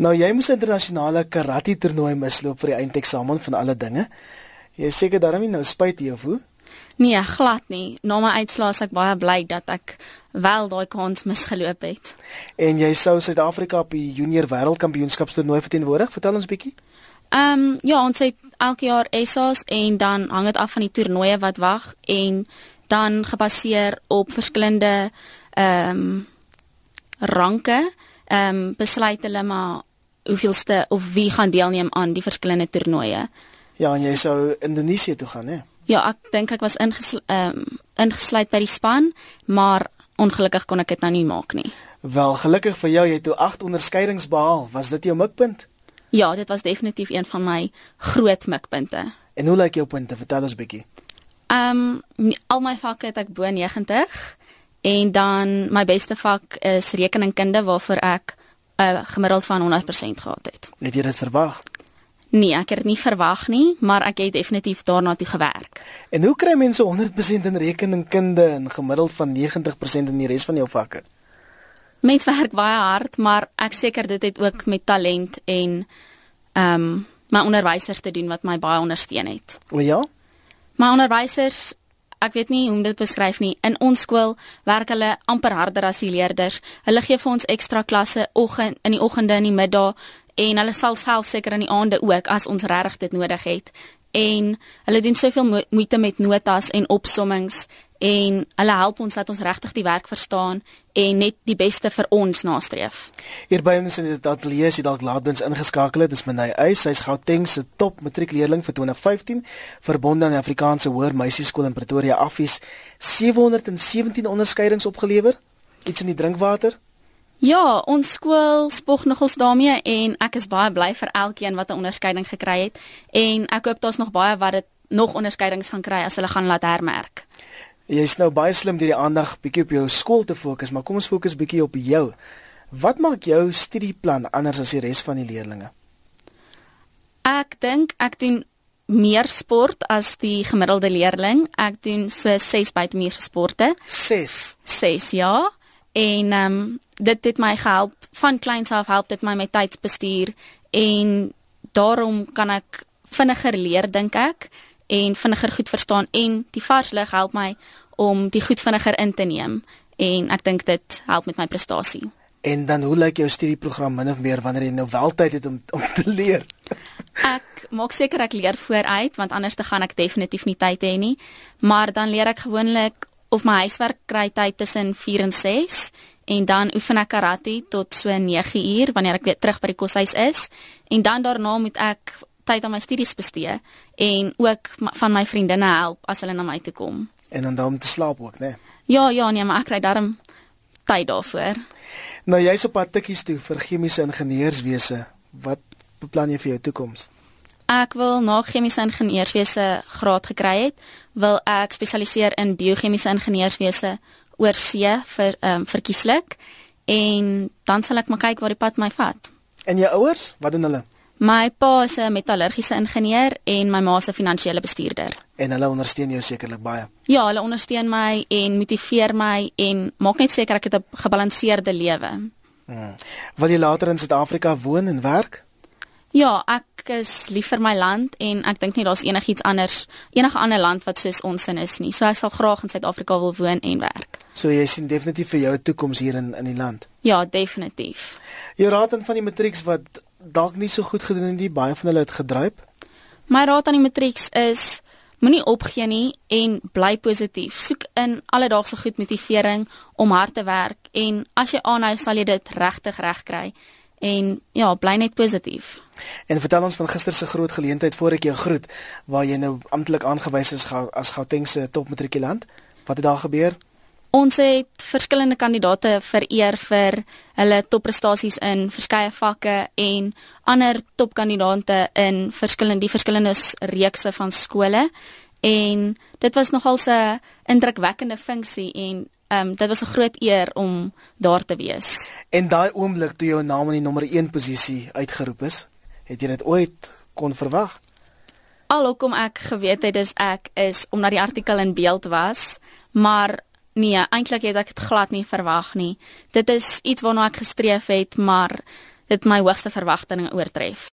Nou jy moes 'n internasionale karate toernooi misloop vir die eindeksamen van alle dinge. Jy seker daarom nie nou spyt jy of hoe? Nee, glad nie. Na my uitslae is ek baie bly dat ek wel daai kans misgeloop het. En jy sou Suid-Afrika op die junior wêreldkampioenskapstoernooi verteenwoordig. Vertel ons bietjie. Ehm um, ja, ons het elke jaar ESA's en dan hang dit af van die toernooie wat wag en dan gebaseer op verskillende ehm um, ranke ehm um, besluit hulle maar hoeveelste of wie gaan deelneem aan die verskillende toernooie. Ja, en jy sou Indonesië toe gaan, hè? Ja, ek dink ek was ingesluit ehm um, ingesluit by die span, maar ongelukkig kon ek dit nou nie maak nie. Wel, gelukkig vir jou, jy het toe 8 onderskeidings behaal. Was dit jou mikpunt? Ja, dit was definitief een van my groot mikpunte. En hoe lyk jou punte? Vertel ons bietjie. Ehm um, al my vakke het ek bo 90 en dan my beste vak is rekeningkunde waarvoor ek 'n gemiddeld van 100% gehad het. Het jy dit verwag? Nee, ek het dit nie verwag nie, maar ek het definitief daarna toe gewerk. En hoe kry mense 100% in rekeningkunde en gemiddeld van 90% in die res van jou vakke? Mense werk baie hard, maar ek seker dit het ook met talent en ehm um, my onderwysers te doen wat my baie ondersteun het. O ja. My onderwysers, ek weet nie hoe om dit beskryf nie. In ons skool werk hulle amper harder as die leerders. Hulle gee vir ons ekstra klasse oggend in die oggende en die middag en hulle sal self seker in die aande ook as ons regtig dit nodig het. En hulle doen soveel mo moeite met notas en opsommings en hulle help ons dat ons regtig die werk verstaan en net die beste vir ons nastreef. Hier by ons in die ateljee is jy dalk laatens ingeskakel het. Dis Menay Eys, sy's Gauteng se top matriekleerling vir 2015, verbonde aan die Afrikaanse Hoër Meisieskool in Pretoria Affies, 717 onderskeidings opgelewer. Iets in die drinkwater? Ja, ons skool spog nogals daarmee en ek is baie bly vir elkeen wat 'n onderskeiding gekry het en ek hoop daar's nog baie wat dit nog onderskeidings gaan kry as hulle gaan laat hermerk. Jy's nou baie slim deur die aandag bietjie op jou skool te fokus, maar kom ons fokus bietjie op jou. Wat maak jou studieplan anders as die res van die leerders? Ek dink ek doen meer sport as die gemiddelde leerling. Ek doen so 6 buitemuurse sporte. 6. 6 ja. En ehm um, dit het my gehelp van kleins af help dit my met tydsbestuur en daarom kan ek vinniger leer dink ek en vinniger goed verstaan en die vars lig help my om die goed vinniger in te neem en ek dink dit help met my prestasie. En dan hoe lyk jou studieprogram min of meer wanneer jy nou wel tyd het om om te leer? ek maak seker ek leer vooruit want anders te gaan ek definitief nie tyd hê nie. Maar dan leer ek gewoonlik of my huiswerk kry tyd tussen 4 en 6 en dan oefen ek karate tot so 9 uur wanneer ek weer terug by die koshuis is en dan daarna moet ek tyd aan my studies bestee en ook van my vriendinne help as hulle na my toe kom. En dan daarom te slaap ook, né? Nee? Ja, ja, nee, maar ek kry darm tyd daarvoor. Nou jy's op pad tikkies toe vir chemiese ingenieurswese. Wat beplan jy vir jou toekoms? Ek wil na chemiese ingenieurswese graad gekry het, wil ek spesialiseer in biochemiese ingenieurswese oor see vir ehm um, verkieslik en dan sal ek maar kyk waar die pad my vat. En jou ouers, wat doen hulle? My pa is 'n metallurgiese ingenieur en my ma is 'n finansiële bestuurder. En hulle ondersteun jou sekerlik baie. Ja, hulle ondersteun my en motiveer my en maak net seker ek het 'n gebalanseerde lewe. Hmm. Wil jy later in Suid-Afrika woon en werk? Ja, ek is lief vir my land en ek dink nie daar's enigiets anders enige ander land wat soos ons in is nie. So ek sal graag in Suid-Afrika wil woon en werk. So jy sien definitief vir jou 'n toekoms hier in in die land. Ja, definitief. Jy raad aan van die matrieks wat dalk nie so goed gedoen het nie, baie van hulle het gedryp. My raad aan die matrieks is moenie opgee nie en bly positief. Soek in alledaagse goed motivering om hard te werk en as jy aanhou sal jy dit regtig reg kry en ja, bly net positief. En vertel ons van gister se groot geleentheid voor ek jou groet waar jy nou amptelik aangewys is as Gauteng se topmatrikulant. Wat het daar gebeur? Ons het verskillende kandidate vereer vir hulle topprestasies in verskeie vakke en ander topkandidate in verskillende die verskillende reekse van skole en dit was nogal 'n indrukwekkende funksie en ehm um, dit was 'n groot eer om daar te wees. En daai oomblik toe jou naam in die nommer 1 posisie uitgeroep is, het jy dit ooit kon verwag? Alhoewel ek geweet het dis ek is omdat die artikel in beeld was, maar nee, eintlik het ek dit glad nie verwag nie. Dit is iets waarna ek gestreef het, maar dit my hoogste verwagtinge oortref.